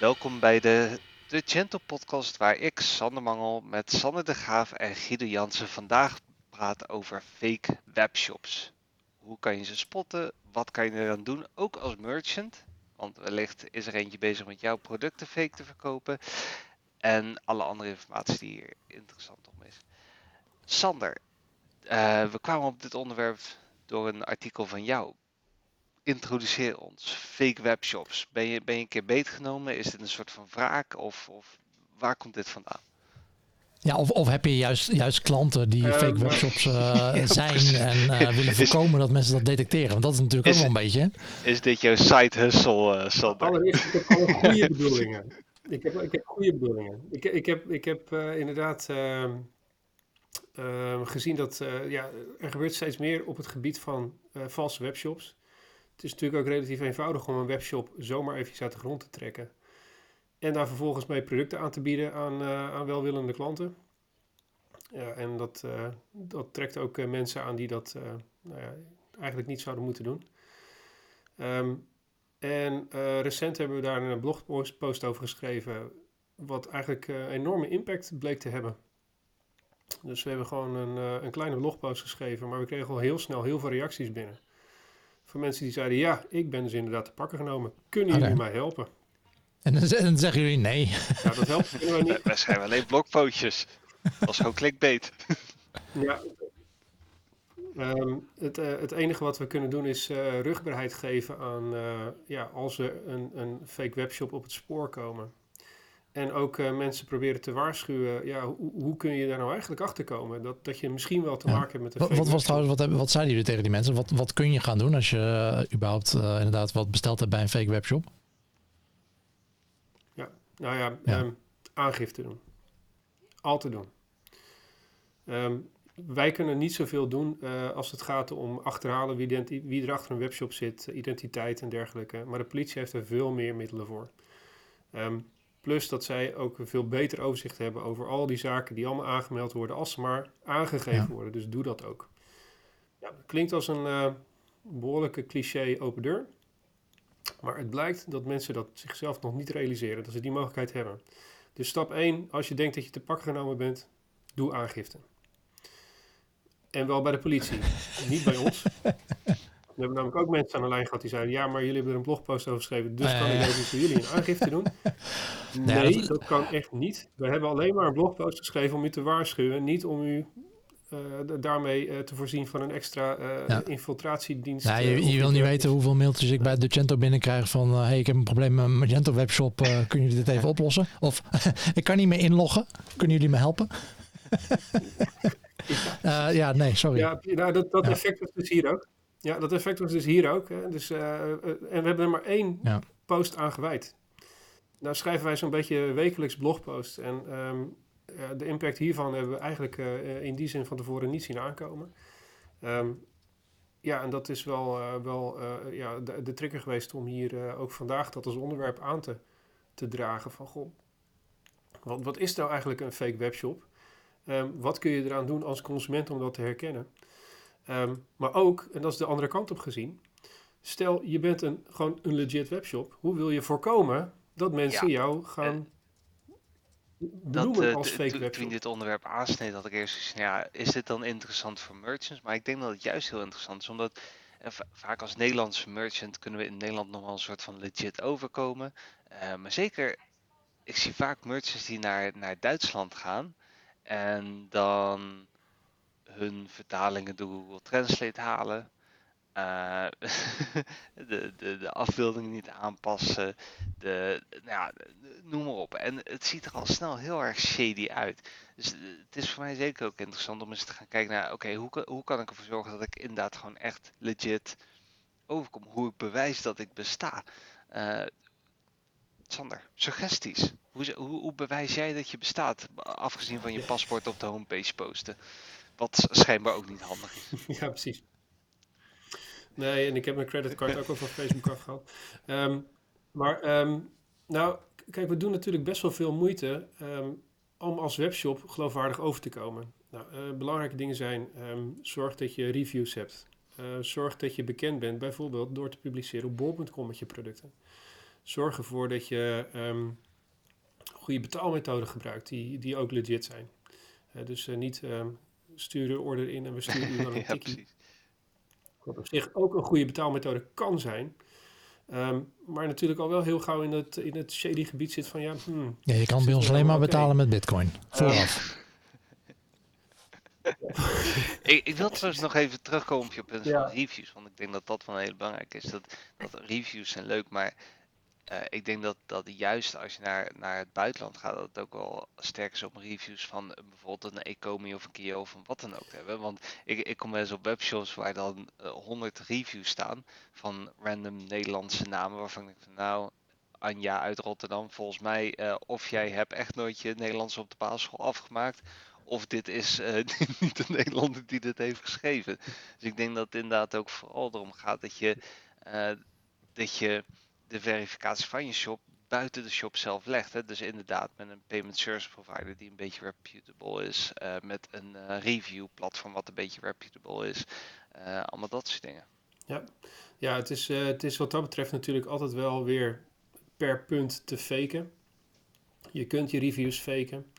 Welkom bij de, de Gentle Podcast, waar ik, Sander Mangel, met Sander de Graaf en Guido Jansen vandaag praat over fake webshops. Hoe kan je ze spotten? Wat kan je eraan doen, ook als merchant? Want wellicht is er eentje bezig met jouw producten fake te verkopen. En alle andere informatie die hier interessant om is. Sander, uh, we kwamen op dit onderwerp door een artikel van jou introduceer ons. Fake webshops. Ben je, ben je een keer beetgenomen? Is dit een soort van wraak? Of, of waar komt dit vandaan? Ja, of, of heb je juist, juist klanten die ehm, fake webshops uh, zijn en uh, willen voorkomen dat mensen dat detecteren? Want dat is natuurlijk ook wel een beetje. Is dit jouw side hustle, uh, Sander? Allereerst, ik heb gewoon goede bedoelingen. Ik heb, ik heb goede bedoelingen. Ik, ik heb, ik heb inderdaad ehm, ehm, gezien dat ja, er gebeurt steeds meer op het gebied van valse webshops. Het is natuurlijk ook relatief eenvoudig om een webshop zomaar even uit de grond te trekken. En daar vervolgens mee producten aan te bieden aan, uh, aan welwillende klanten. Ja, en dat, uh, dat trekt ook uh, mensen aan die dat nou ja, eigenlijk niet zouden moeten doen. Um, en recent hebben we daar een blogpost over geschreven, wat eigenlijk enorme impact bleek te hebben. Dus we hebben gewoon een, een kleine blogpost geschreven, maar we kregen al heel snel heel veel reacties binnen. Van mensen die zeiden, ja, ik ben dus inderdaad te pakken genomen. Kunnen jullie mij helpen? En dan, zeggen jullie nee. Ja, dat helpt we niet. We zijn alleen blokpootjes. Dat was gewoon clickbait. Ja. Um, het, uh, het enige wat we kunnen doen is uh, rugbaarheid geven aan, uh, ja, als er een, een fake webshop op het spoor komen. En ook uh, mensen proberen te waarschuwen, ja, hoe, hoe, kun je daar nou eigenlijk achter komen? Dat, dat je misschien wel te maken hebt met een wat, wat was trouwens, wat, wat zeiden jullie tegen die mensen? Wat, wat kun je gaan doen als je uh, überhaupt uh, inderdaad wat besteld hebt bij een fake webshop? Ja, nou ja, ja. Um, aangifte doen. Altijd doen. Um, wij kunnen niet zoveel doen als het gaat om achterhalen wie, wie er achter een webshop zit, identiteit en dergelijke. Maar de politie heeft er veel meer middelen voor. Um, Plus dat zij ook een veel beter overzicht hebben over al die zaken die allemaal aangemeld worden, als ze maar aangegeven worden. Dus doe dat ook. Ja, klinkt als een uh, behoorlijke cliché open deur. Maar het blijkt dat mensen dat zichzelf nog niet realiseren, dat ze die mogelijkheid hebben. Dus stap 1, als je denkt dat je te pakken genomen bent, doe aangifte. En wel bij de politie, niet bij ons. We hebben namelijk ook mensen aan de lijn gehad die zeiden: Ja, maar jullie hebben er een blogpost over geschreven, dus kan ik even voor jullie een aangifte doen? Nee, dat... kan echt niet. We hebben alleen maar een blogpost geschreven om u te waarschuwen, niet om u uh, daarmee uh, te voorzien van een extra ja. infiltratiedienst. Ja, je, je wil niet weten hoeveel mailtjes ik bij Docento binnenkrijg van... hey, ik heb een probleem met mijn Magento webshop, kunnen jullie dit even oplossen? Of ik kan niet meer inloggen, kunnen jullie me helpen? ja. ja, nee, sorry. Ja, nou, dat, dat effect is dus hier ook. Ja, dat effect was dus hier ook. Hè. Dus, uh, en we hebben er maar één ja. post aan gewijd. Nou schrijven wij zo'n beetje wekelijks blogpost. En um, uh, de impact hiervan hebben we eigenlijk uh, in die zin van tevoren niet zien aankomen. Um, ja, en dat is wel, wel ja, de, de, trigger geweest om hier ook vandaag dat als onderwerp aan te, te dragen. Van goh, wat, wat is nou eigenlijk een fake webshop? Um, wat kun je eraan doen als consument om dat te herkennen? Um, maar ook, en dat is de andere kant op gezien, stel je bent een, gewoon een legit webshop. Hoe wil je voorkomen dat mensen ja. jou gaan benoemen dat, uh, als fake webshop? Toen dit onderwerp aansneed, had ik eerst gezegd, ja, is dit dan interessant voor merchants? Maar ik denk dat het juist heel interessant is, omdat uh, vaak als Nederlandse merchant kunnen we in Nederland nog wel een soort van legit overkomen. Uh, maar zeker, ik zie vaak merchants die naar, naar Duitsland gaan en dan hun vertalingen door Google Translate halen. Uh, de, de, de afbeeldingen niet aanpassen. De, nou ja, noem maar op. En het ziet er al snel heel erg shady uit. Dus eh, het is voor mij zeker ook interessant om eens te gaan kijken naar: oké, okay, hoe, hoe kan ik ervoor zorgen dat ik inderdaad gewoon echt legit overkom? Hoe ik bewijs dat ik besta. Uh, Sander, suggesties. Hoe, hoe, hoe bewijs jij dat je bestaat? Afgezien van je paspoort op de homepage posten. Wat schijnbaar ook niet handig is. ja, precies. Nee, en ik heb mijn creditcard ook al van Facebook afgehaald. Um, maar, um, nou, kijk, we doen natuurlijk best wel veel moeite um, om als webshop geloofwaardig over te komen. Nou, uh, belangrijke dingen zijn, zorg dat je reviews hebt. Uh, zorg dat je bekend bent, bijvoorbeeld door te publiceren op bol.com met je producten. Zorg ervoor dat je goede betaalmethoden gebruikt, die, die ook legit zijn. Uh, dus niet stuur de order in en we sturen u dan een ja, tikkie. Wat op zich ook een goede betaalmethode kan zijn. Um, maar natuurlijk al wel heel gauw in het, in het shady gebied zit van ja... Hmm, ja, je kan bij ons alleen maar betalen met bitcoin. Vooraf. ik, ik, wil trouwens nog even terugkomen op je punt van reviews. Want ik denk dat dat van heel belangrijk is. Dat, dat reviews zijn leuk, maar uh, ik denk dat, dat juist als je naar, naar het buitenland gaat, dat het ook wel sterk is om reviews van bijvoorbeeld een Ecomi of een Kia of een wat dan ook te hebben. Want ik, ik kom wel eens op webshops waar dan uh, 100 reviews staan van random Nederlandse namen waarvan ik denk van nou, Anja uit Rotterdam, volgens mij uh, of jij hebt echt nooit je Nederlands op de basisschool afgemaakt of dit is niet de Nederlander die dit heeft geschreven. Dus ik denk dat het inderdaad ook vooral erom gaat dat je, dat je de verificatie van je shop buiten de shop zelf legt. Hè? Dus inderdaad met een payment service provider die een beetje reputable is. Uh, met een uh, review platform wat een beetje reputable is. Uh, allemaal dat soort dingen. Ja, ja het, is, het is wat dat betreft natuurlijk altijd wel weer per punt te faken. Je kunt je reviews faken.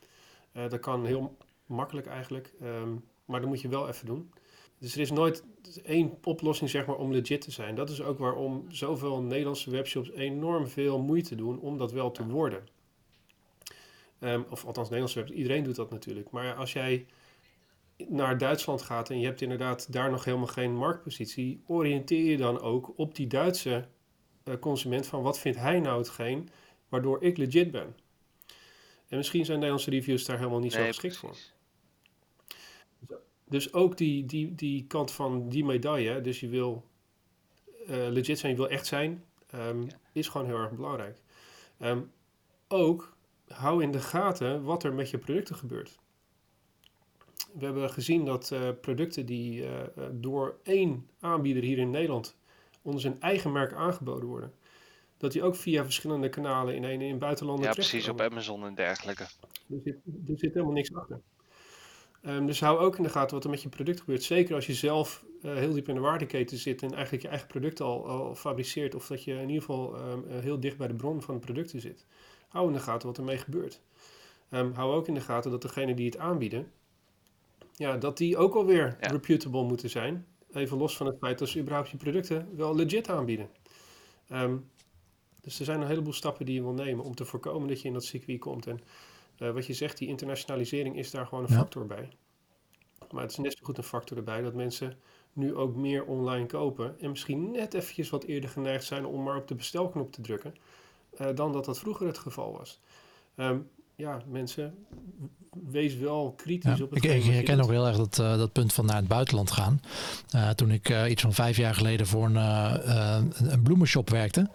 dat kan heel makkelijk eigenlijk. Um, maar dat moet je wel even doen. Dus er is nooit één oplossing zeg maar, om legit te zijn. Dat is ook waarom zoveel Nederlandse webshops enorm veel moeite doen om dat wel te worden. Um, of althans, Nederlandse webshops, iedereen doet dat natuurlijk. Maar als jij naar Duitsland gaat en je hebt inderdaad daar nog helemaal geen marktpositie, oriënteer je dan ook op die Duitse uh, consument van wat vindt hij nou hetgeen waardoor ik legit ben. En misschien zijn Nederlandse reviews daar helemaal niet nee, zo geschikt precies. voor. Dus ook die, die, die kant van die medaille, dus je wil uh, legit zijn, je wil echt zijn, um, is gewoon heel erg belangrijk. Um, ook hou in de gaten wat er met je producten gebeurt. We hebben gezien dat uh, producten die uh, door één aanbieder hier in Nederland onder zijn eigen merk aangeboden worden, dat die ook via verschillende kanalen in, een, in buitenlanden. Ja, precies, op Amazon en dergelijke. Er zit, er zit helemaal niks achter. Um, dus hou ook in de gaten wat er met je product gebeurt. Zeker als je zelf uh, heel diep in de waardeketen zit en eigenlijk je eigen product al, al fabriceert. Of dat je in ieder geval um, heel dicht bij de bron van de producten zit. Hou in de gaten wat ermee gebeurt. Um, hou ook in de gaten dat degene die het aanbieden, ja, dat die ook alweer ja. reputable moeten zijn. Even los van het feit dat ze überhaupt je producten wel legit aanbieden. dus er zijn een heleboel stappen die je wil nemen om te voorkomen dat je in dat circuit komt. En uh, wat je zegt, die internationalisering is daar gewoon een ja. factor bij. Maar het is net zo goed een factor erbij dat mensen nu ook meer online kopen. En misschien net eventjes wat eerder geneigd zijn om maar op de bestelknop te drukken. Uh, dan dat dat vroeger het geval was. Um, ja, mensen, wees wel kritisch op het Ik, ik herken ook heel erg dat, uh, dat punt van naar het buitenland gaan. Uh, toen ik uh, iets van vijf jaar geleden voor een, een bloemenshop werkte.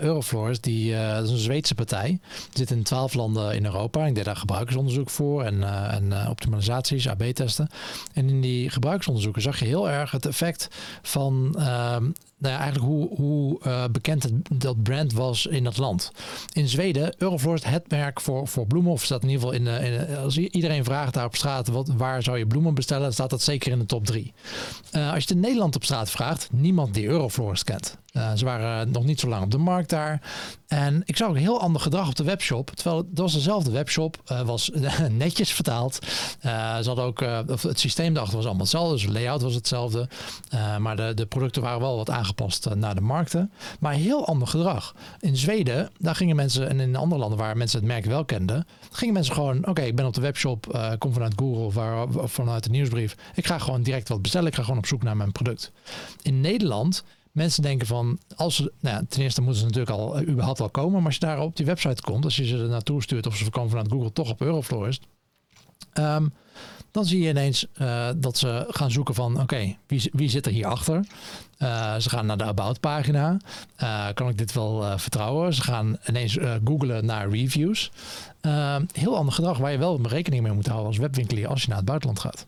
Euroflores, die, dat is een Zweedse partij. Die zit in twaalf landen in Europa. Ik deed daar gebruikersonderzoek voor en, en optimalisaties, AB-testen. En in die gebruikersonderzoeken zag je heel erg het effect van ehm, nou ja, eigenlijk hoe, hoe uh, bekend dat brand was in dat land. In Zweden, Euroflor is het merk voor, voor bloemen. Of staat in ieder geval in, in als iedereen vraagt daar op straat wat, waar zou je bloemen bestellen, staat dat zeker in de top drie. Als je het in Nederland op straat vraagt, niemand die Euroflorist kent. Uh, ze waren nog niet zo lang op de markt daar. En ik zag ook heel ander gedrag op de webshop. Terwijl het was dezelfde webshop, uh, was netjes vertaald. Uh, ze hadden ook, het systeem daarachter was allemaal hetzelfde. Dus de layout was hetzelfde. maar de, de producten waren wel wat aangepast naar de markten. Maar heel ander gedrag. In Zweden, daar gingen mensen, en in andere landen waar mensen het merk wel kenden, gingen mensen gewoon, oké, ik ben op de webshop, kom vanuit Google of vanuit de nieuwsbrief. Ik ga gewoon direct wat bestellen. Ik ga gewoon op zoek naar mijn product. In Nederland mensen denken van, als ze, nou ja, ten eerste moeten ze natuurlijk al uh, überhaupt wel komen, maar als je daar op die website komt, als je ze er naartoe stuurt of ze komen vanuit Google toch op Euroflorist, um, dan zie je ineens uh, dat ze gaan zoeken van, oké, okay, wie, wie zit er hierachter? Uh, ze gaan naar de About pagina. Uh, kan ik dit wel vertrouwen? Ze gaan ineens googlen naar reviews. Ehm, heel ander gedrag waar je wel rekening mee moet houden als webwinkelier als je naar het buitenland gaat.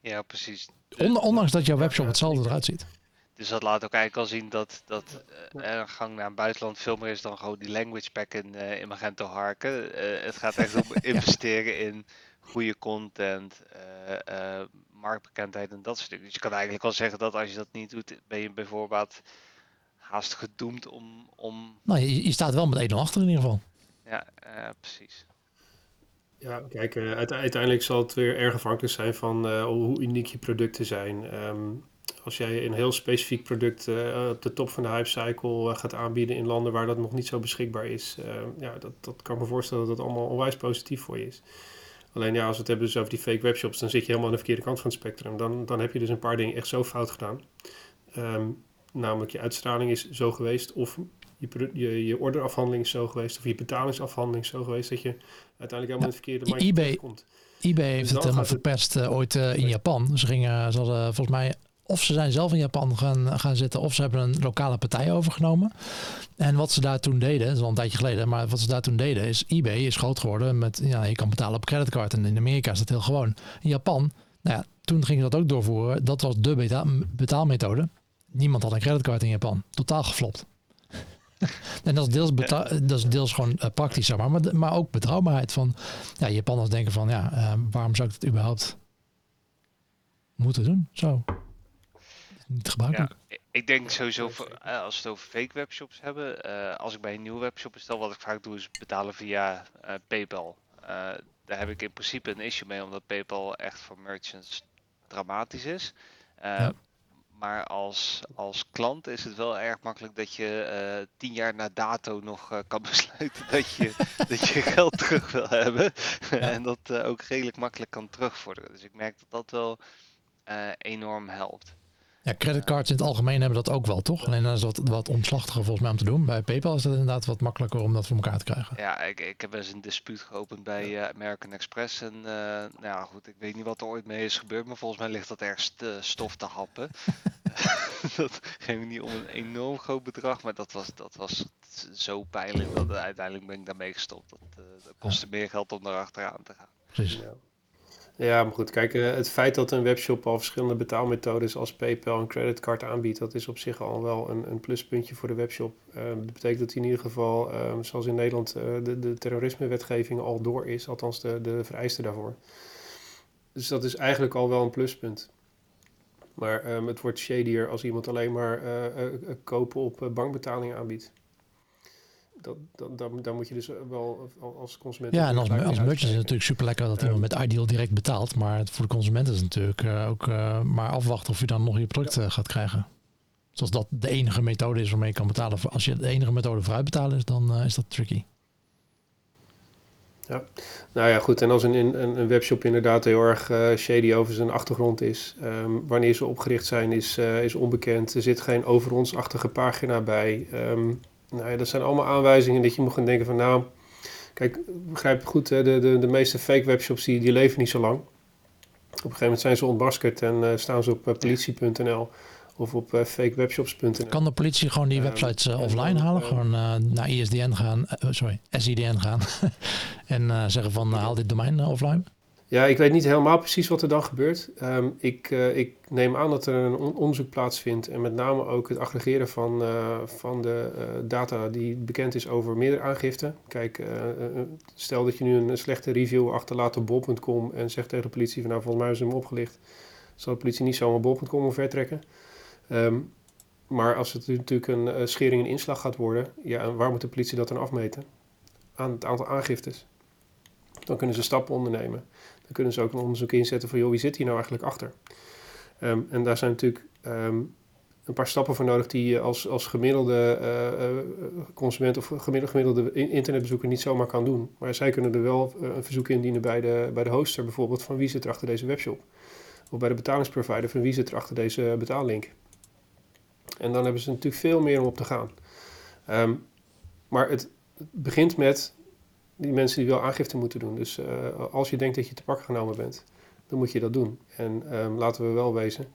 Ja, precies. ondanks dat jouw webshop hetzelfde eruit ziet. Dus dat laat ook eigenlijk al zien dat, dat uh, een gang naar een buitenland veel meer is dan gewoon die language pack in, uh, in Magento harken. Uh, het gaat echt om investeren in goede content, marktbekendheid en dat soort dingen. Dus je kan eigenlijk wel zeggen dat als je dat niet doet, ben je bijvoorbeeld haast gedoemd om... om... Nou, je, je staat wel met 1-0 achter in ieder geval. Ja, precies. Ja, kijk, uiteindelijk zal het weer erg afhankelijk zijn van hoe uniek je producten zijn. Um, als jij een heel specifiek product uh, op de top van de hypecycle uh, gaat aanbieden in landen waar dat nog niet zo beschikbaar is, uh, ja, dat, dat kan me voorstellen dat dat allemaal onwijs positief voor je is. Alleen ja, als we het hebben dus over die fake webshops, dan zit je helemaal aan de verkeerde kant van het spectrum. Dan, dan heb je dus een paar dingen echt zo fout gedaan. Um, namelijk je uitstraling is zo geweest, of je, je, je orderafhandeling is zo geweest, of je betalingsafhandeling is zo geweest, dat je uiteindelijk helemaal in het verkeerde eBay, komt. eBay heeft dus het helemaal verpest ooit in Japan. Ze gingen, ze hadden volgens mij of ze zijn zelf in Japan gaan, gaan zitten, of ze hebben een lokale partij overgenomen. En wat ze daar toen deden, dat is al een tijdje geleden, maar wat ze daar toen deden is, eBay is groot geworden met, ja, je kan betalen op creditcard en in Amerika is dat heel gewoon. In Japan, nou ja, toen gingen ze dat ook doorvoeren. Dat was de beta betaalmethode. Niemand had een creditcard in Japan. Totaal geflopt. en dat is deels, dat is deels gewoon uh, praktisch, zeg maar, maar, maar ook betrouwbaarheid van, ja, Japanners denken van, ja, uh, waarom zou ik het überhaupt moeten doen? Zo niet gebruikelijk. Ja, ik denk sowieso, voor, eh, als we het over fake webshops hebben, uh, als ik bij een nieuwe webshop bestel, wat ik vaak doe is betalen via uh, PayPal. daar heb ik in principe een issue mee, omdat PayPal echt voor merchants dramatisch is. Ja. Maar als, als klant is het wel erg makkelijk dat je tien jaar na dato nog kan besluiten dat je, dat je geld terug wil hebben. en dat ook redelijk makkelijk kan terugvorderen. Dus ik merk dat dat wel enorm helpt. Ja, creditcards in het algemeen hebben dat ook wel, toch? Alleen dat is wat, wat omslachtiger volgens mij om te doen. Bij PayPal is het inderdaad wat makkelijker om dat voor elkaar te krijgen. Ja, ik, ik heb eens een dispuut geopend bij uh, American Express. En uh, nou ja, goed, ik weet niet wat er ooit mee is gebeurd, maar volgens mij ligt dat ergens te stof te happen. dat ging niet om een enorm groot bedrag, maar dat was, dat was zo pijnlijk dat uiteindelijk ben ik daarmee gestopt. Dat, uh, dat kostte meer geld om erachteraan te gaan. Precies. Ja. Ja, maar goed, kijk, eh, het feit dat een webshop al verschillende betaalmethodes als PayPal en creditcard aanbiedt, dat is op zich al wel een, een pluspuntje voor de webshop. Uh, dat betekent dat in ieder geval, uh, zoals in Nederland, uh, de, de terrorismewetgeving al door is, althans de, de vereisten daarvoor. Dus dat is eigenlijk al wel een pluspunt. Maar um, het wordt shadier als iemand alleen maar kopen op bankbetalingen aanbiedt dat, dat, daar, moet je dus wel als consument. Ja, en als, als merchant is het natuurlijk super lekker dat iemand met Ideal direct betaalt. Maar voor de consument is het natuurlijk uh, ook uh, maar afwachten of je dan nog je product uh, gaat krijgen. Zoals dat de enige methode is waarmee je kan betalen. Als je de enige methode vooruit betalen is, dan is dat tricky. Ja, nou ja, goed. En als een, een, een webshop inderdaad heel erg shady over zijn achtergrond is, um, wanneer ze opgericht zijn, is, is onbekend. Er zit geen over ons-achtige pagina bij. Um, nou ja, dat zijn allemaal aanwijzingen dat je moet gaan denken van nou, kijk, begrijp goed, de, de, de meeste fake webshops die, die leven niet zo lang. Op een gegeven moment zijn ze ontmaskerd en uh, staan ze op uh, politie.nl of op uh, fakewebshops.nl. Kan de politie gewoon die websites offline halen? gewoon naar ISDN gaan, sorry, SIDN gaan en zeggen van haal dit domein offline? Ja, ik weet niet helemaal precies wat er dan gebeurt. Ehm, ik, uh, ik neem aan dat er een onderzoek plaatsvindt en met name ook het aggregeren van, uh, van de uh, data die bekend is over meerdere aangiften. Kijk, stel dat je nu een slechte review achterlaat op bol.com en zegt tegen de politie van nou volgens mij is hem opgelicht. Zal de politie niet zomaar bol.com omvertrekken. Um, maar als het natuurlijk een schering en inslag gaat worden, ja, waar moet de politie dat dan afmeten? Aan het aantal aangiftes. Dan kunnen ze stappen ondernemen. Kunnen ze ook een onderzoek inzetten van, joh, wie zit hier nou eigenlijk achter? Um, en daar zijn natuurlijk um, een paar stappen voor nodig die je als, als gemiddelde uh, consument of gemiddelde, internetbezoeker niet zomaar kan doen. Maar zij kunnen er wel uh, een verzoek indienen bij de, bij de hoster bijvoorbeeld van wie zit er achter deze webshop. Of bij de betalingsprovider van wie zit er achter deze betaallink. En dan hebben ze natuurlijk veel meer om op te gaan. Um, maar het begint met die mensen die wel aangifte moeten doen. Dus uh, als je denkt dat je te pakken genomen bent, dan moet je dat doen. En um, laten we wel wezen.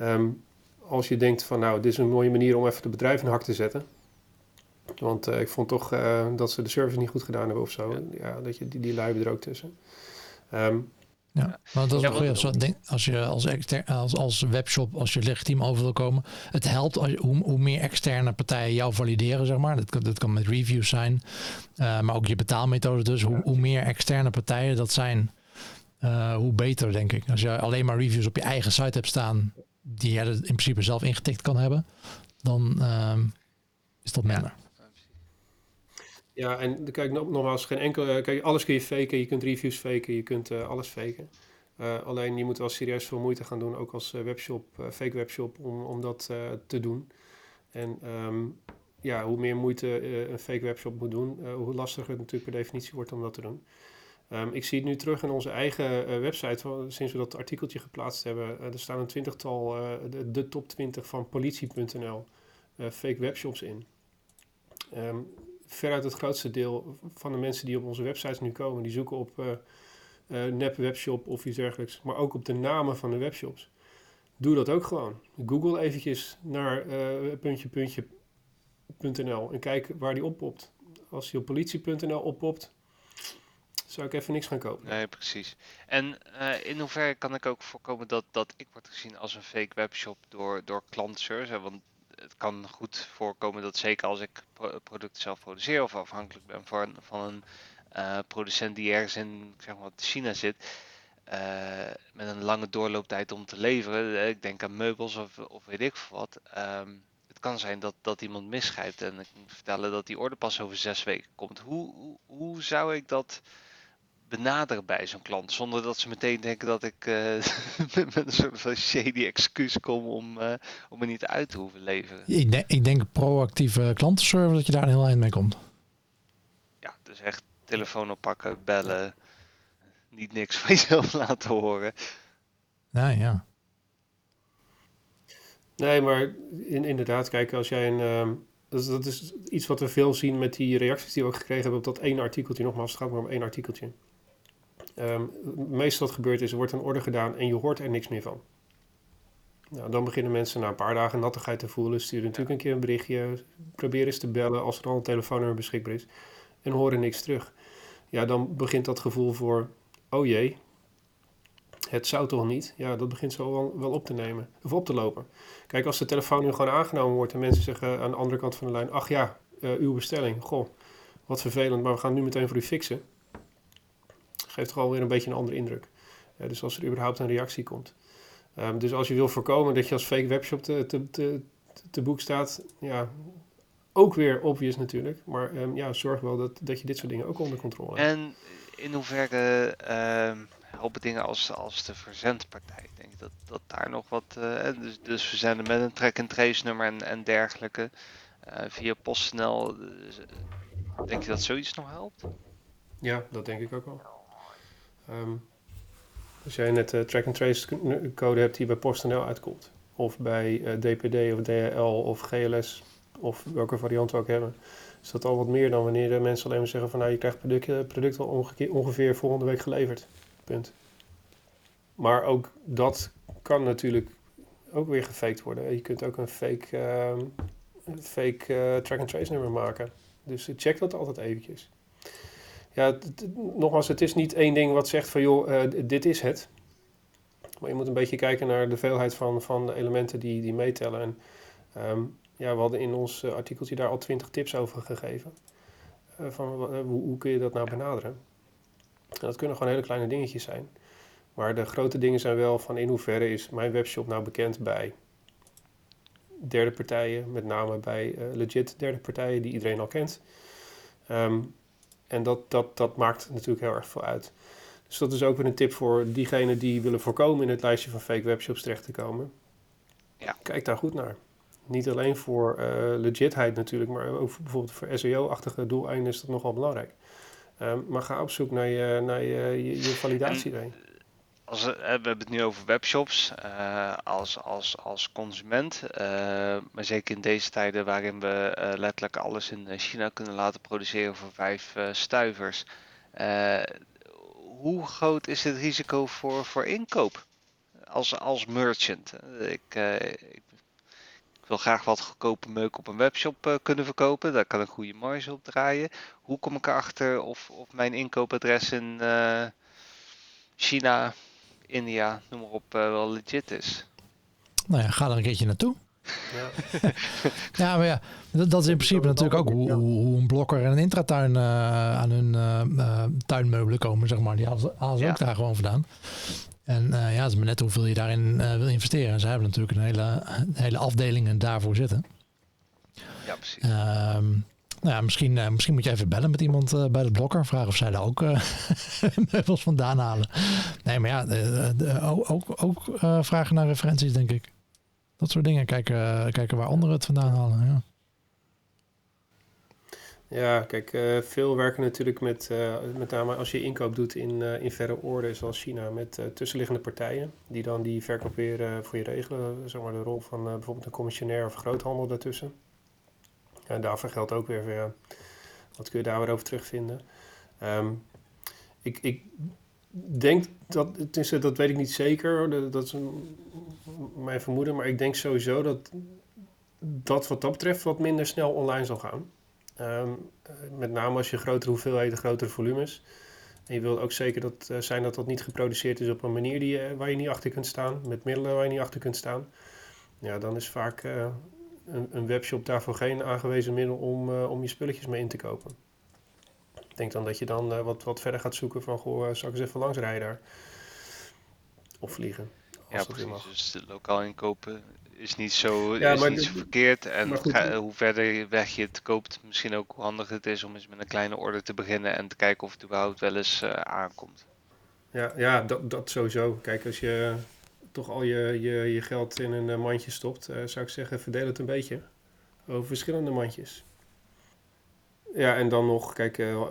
Um, als je denkt van nou, dit is een mooie manier om even het bedrijf in hak te zetten. Want uh, ik vond toch uh, dat ze de service niet goed gedaan hebben of zo. Ja, ja dat je die, die lui er ook tussen. Um, ja, maar dat is ja, als, als je als, als, als webshop, als je legitiem over wil komen, het helpt als, hoe, hoe meer externe partijen jou valideren, zeg maar. Dat, dat kan met reviews zijn, uh, maar ook je betaalmethode dus. Hoe, hoe meer externe partijen dat zijn hoe beter, denk ik. Als je alleen maar reviews op je eigen site hebt staan, die je in principe zelf ingetikt kan hebben, dan ehm, is dat minder. Ja, en kijk, nogmaals, geen enkele. Kijk, alles kun je faken. Je kunt reviews faken, je kunt alles faken. Uh, alleen je moet wel serieus veel moeite gaan doen, ook als webshop, fake webshop, om, om dat te doen. En ehm, ja, hoe meer moeite een fake webshop moet doen, hoe lastiger het natuurlijk per definitie wordt om dat te doen. Um, ik zie het nu terug in onze eigen website, sinds we dat artikeltje geplaatst hebben. er staan een twintigtal, de, de, top 20 van politie.nl, fake webshops in. Um, veruit het grootste deel van de mensen die op onze websites nu komen, die zoeken op nep webshop of iets dergelijks, maar ook op de namen van de webshops. Doe dat ook gewoon. Google eventjes naar puntje, puntje, .nl en kijk waar die oppopt. Als die op politie.nl oppopt, zou ik even niks gaan kopen. Nee, precies. En uh, in hoeverre kan ik ook voorkomen dat, dat ik word gezien als een fake webshop door, door klantservice? Want het kan goed voorkomen dat zeker als ik producten zelf produceer of afhankelijk ben van, van een uh, producent die ergens in zeg maar, China zit, uh, met een lange doorlooptijd om te leveren. Ik denk aan meubels of, of weet ik wat. Um, kan zijn dat, dat iemand misschrijft en ik moet vertellen dat die orde pas over zes weken komt. Hoe, hoe zou ik dat benaderen bij zo'n klant zonder dat ze meteen denken dat ik uh, met een soort van shady excuus kom om, uh, om me niet uit te hoeven leveren? Ik denk, ik denk proactieve klantenservice dat je daar een heel eind mee komt. Ja, dus echt telefoon oppakken, bellen, niet niks van jezelf laten horen. Nee, ja. Nee, maar in, inderdaad, kijk, als jij een. Um, dat, dat, is iets wat we veel zien met die reacties die we ook gekregen hebben op dat één artikeltje. Nogmaals, het gaat maar om één artikeltje. Um, meestal wat gebeurt is, er wordt een order gedaan en je hoort er niks meer van. Nou, dan beginnen mensen na een paar dagen nattigheid te voelen. Sturen natuurlijk een keer een berichtje. Proberen eens te bellen als er al een telefoonnummer beschikbaar is. En horen niks terug. Ja, dan begint dat gevoel voor, oh jee, het zou toch niet? Ja, dat begint zo wel, wel op te nemen, of op te lopen. Kijk, als de telefoon nu gewoon aangenomen wordt en mensen zeggen aan de andere kant van de lijn: Ach ja, uh, uw bestelling, goh, wat vervelend, maar we gaan nu meteen voor u fixen. Geeft toch alweer een beetje een andere indruk. Uh, dus als er überhaupt een reactie komt. Um, dus als je wil voorkomen dat je als fake webshop te, te, te, te boek staat, ja, ook weer obvious natuurlijk. Maar um, ja, zorg wel dat, dat je dit soort dingen ook onder controle hebt. En in hoeverre uh, helpen dingen als, als de verzendpartij. Ik denk dat, dat daar nog wat. Uh, dus, dus verzenden met een track-and-trace nummer en, en dergelijke. Uh, via PostNL. Dus, denk je dat zoiets nog helpt? Ja, dat denk ik ook wel. Um, als jij net uh, track-and-trace code hebt die bij PostNL uitkomt. Of bij DPD of DHL of GLS. Of welke variant we ook hebben. Is dat al wat meer dan wanneer de mensen alleen maar zeggen van nou je krijgt product, product al ongeveer volgende week geleverd. Punt. Maar ook dat kan natuurlijk ook weer gefaked worden. Je kunt ook een fake, uh, fake uh, track-and-trace nummer maken. Dus check dat altijd eventjes. Ja, nogmaals, het is niet één ding wat zegt van joh, uh, dit is het. Maar je moet een beetje kijken naar de veelheid van, van de elementen die, die meetellen. En um, ja, we hadden in ons artikeltje daar al twintig tips over gegeven. Uh, van hoe, hoe kun je dat nou benaderen? dat kunnen gewoon hele kleine dingetjes zijn. Maar de grote dingen zijn wel van in hoeverre is mijn webshop nou bekend bij derde partijen, met name bij legit derde partijen die iedereen al kent. Um, en dat, dat, dat maakt natuurlijk heel erg veel uit. Dus dat is ook weer een tip voor diegenen die willen voorkomen in het lijstje van fake webshops terecht te komen. Ja. Kijk daar goed naar. Niet alleen voor uh, legitheid natuurlijk, maar ook voor, bijvoorbeeld voor SEO-achtige doeleinden is dat nogal belangrijk. Um, maar ga op zoek naar je, naar je, je, je validatie. En, als, we hebben het nu over webshops uh, als, als, als consument. Uh, maar zeker in deze tijden waarin we uh, letterlijk alles in China kunnen laten produceren voor vijf stuivers. hoe groot is het risico voor, voor inkoop als, als merchant? Ik, ik wil graag wat goedkope meuk op een webshop kunnen verkopen. Daar kan een goede marge op draaien. Hoe kom ik erachter of, of mijn inkoopadres in China, India, noem maar op, uh, wel legit is? Nou ja, ga er een keertje naartoe. Ja, ja maar ja, dat, dat is in principe natuurlijk ook hoe, hoe, een blokker en een intratuin uh, aan hun uh, tuinmeubelen komen, zeg maar. Die halen ze, ook daar gewoon vandaan. En ja, het is maar net hoeveel je daarin wil investeren. En ze hebben natuurlijk een hele, een hele afdeling daarvoor zitten. Ja, precies. Ehm, nou ja, misschien, uh, misschien moet je even bellen met iemand uh, bij de blokker. Vragen of zij daar ook uh, meubels vandaan halen. Nee, maar ja, ook, ook vragen naar referenties, denk ik. Dat soort dingen. Kijken, kijken waar anderen het vandaan halen. Ja. Ja, kijk, veel werken natuurlijk met, met name als je inkoop doet in, in verre orde, zoals China, met tussenliggende partijen, die dan die verkoop weer voor je regelen. Zeg maar de rol van bijvoorbeeld een commissionair of groothandel daartussen. En daarvoor geldt ook weer, ja, wat kun je daar weer over terugvinden. Um, ik, ik denk dat, is, dat weet ik niet zeker, dat is mijn vermoeden, maar ik denk sowieso dat dat wat dat betreft wat minder snel online zal gaan. Um, met name als je grotere hoeveelheden, grotere volumes. En je wil ook zeker dat, uh, zijn dat dat niet geproduceerd is op een manier die, waar je niet achter kunt staan, met middelen waar je niet achter kunt staan. Ja, dan is vaak uh, een, een, webshop daarvoor geen aangewezen middel om, uh, om je spulletjes mee in te kopen. Ik denk dan dat je dan uh, wat, wat verder gaat zoeken van, goh, uh, zal ik eens even langs rijden daar? Of vliegen. Ja, precies. Dus lokaal inkopen is niet zo, ja, is niet zo verkeerd. En goed, ga, hoe verder weg je het koopt, misschien ook hoe handig het is om eens met een kleine order te beginnen en te kijken of het überhaupt wel eens aankomt. Ja, ja dat, dat sowieso. Kijk, als je toch al je, je, je geld in een mandje stopt, uh, zou ik zeggen, verdeel het een beetje over verschillende mandjes. Ja, en dan nog, kijk, uh,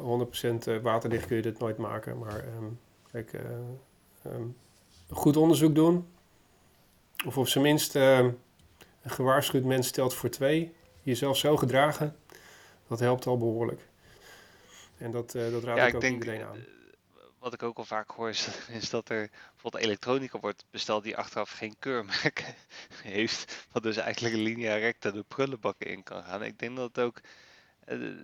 100% waterdicht kun je dit nooit maken, maar um, kijk, um, goed onderzoek doen. Of op zijn minst een gewaarschuwd mens stelt voor twee. Jezelf zo gedragen, dat helpt al behoorlijk. En dat, dat raad ja, ik ook denk, iedereen aan wat ik ook al vaak hoor, is, is, dat er bijvoorbeeld elektronica wordt besteld die achteraf geen keurmerk heeft. Wat dus eigenlijk een linea recta de prullenbakken in kan gaan. Ik denk dat ook, uh,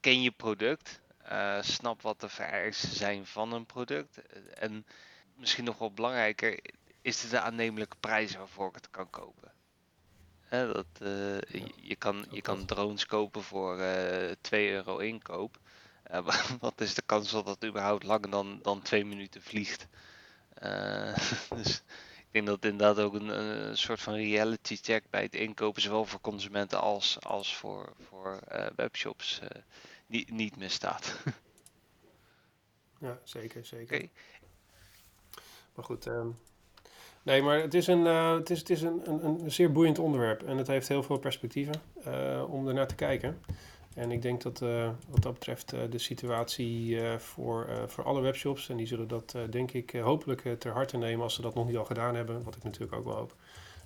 ken je product, uh, snap wat de vereisten zijn van een product. Uh, en misschien nog wel belangrijker, is het de aannemelijke prijs waarvoor ik het kan kopen. dat, je, je, kan, je kan drones kopen voor 2 euro inkoop. Uh, wat is de kans dat het überhaupt langer dan, dan twee minuten vliegt? Uh, dus ik denk dat het inderdaad ook een, een, soort van reality check bij het inkopen, zowel voor consumenten als, als voor, voor uh, webshops, niet, niet misstaat. ja, zeker, zeker. Okay. Maar goed, um, nee, maar het is, een, het is, het is een, een, een, zeer boeiend onderwerp en het heeft heel veel perspectieven om ernaar te kijken. En ik denk dat uh, wat dat betreft uh, de situatie uh, voor, voor alle webshops, en die zullen dat denk ik hopelijk ter harte nemen als ze dat nog niet al gedaan hebben, wat ik natuurlijk ook wel hoop.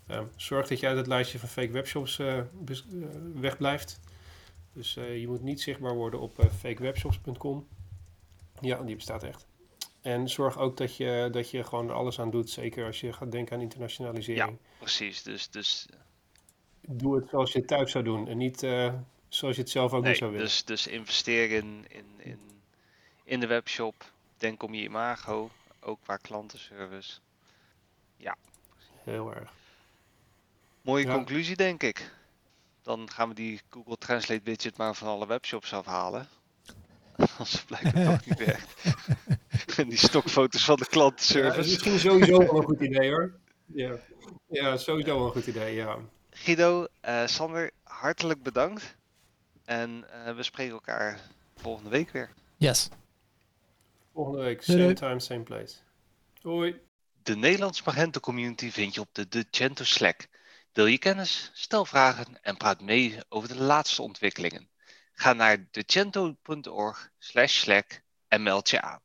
Ehm, zorg dat je uit het lijstje van fake webshops wegblijft. Dus je moet niet zichtbaar worden op fakewebshops.com. Ja, die bestaat echt. En zorg ook dat je, dat je gewoon er alles aan doet, zeker als je gaat denken aan internationalisering. Ja, precies. Dus, dus... Doe het zoals je het thuis zou doen en niet Zoals je het zelf ook nee, niet zou willen. Dus, dus investeer in, in, in, in de webshop. Denk om je imago. Ook qua klantenservice. Ja. Heel erg. Mooie ja. conclusie, denk ik. Dan gaan we die Google Translate widget maar van alle webshops afhalen. Als het blijkbaar toch niet werkt. en die stokfoto's van de klantenservice. Ja, dat is misschien sowieso wel een goed idee hoor. Ja, ja sowieso wel een goed idee, ja. Guido, uh, Sander, hartelijk bedankt. En uh, we spreken elkaar volgende week weer. Yes. Volgende week, same time, same place. Hoi. De Nederlands Magento community vind je op de Decento Slack. Deel je kennis, stel vragen en praat mee over de laatste ontwikkelingen. Ga naar decento.org slash slack en meld je aan.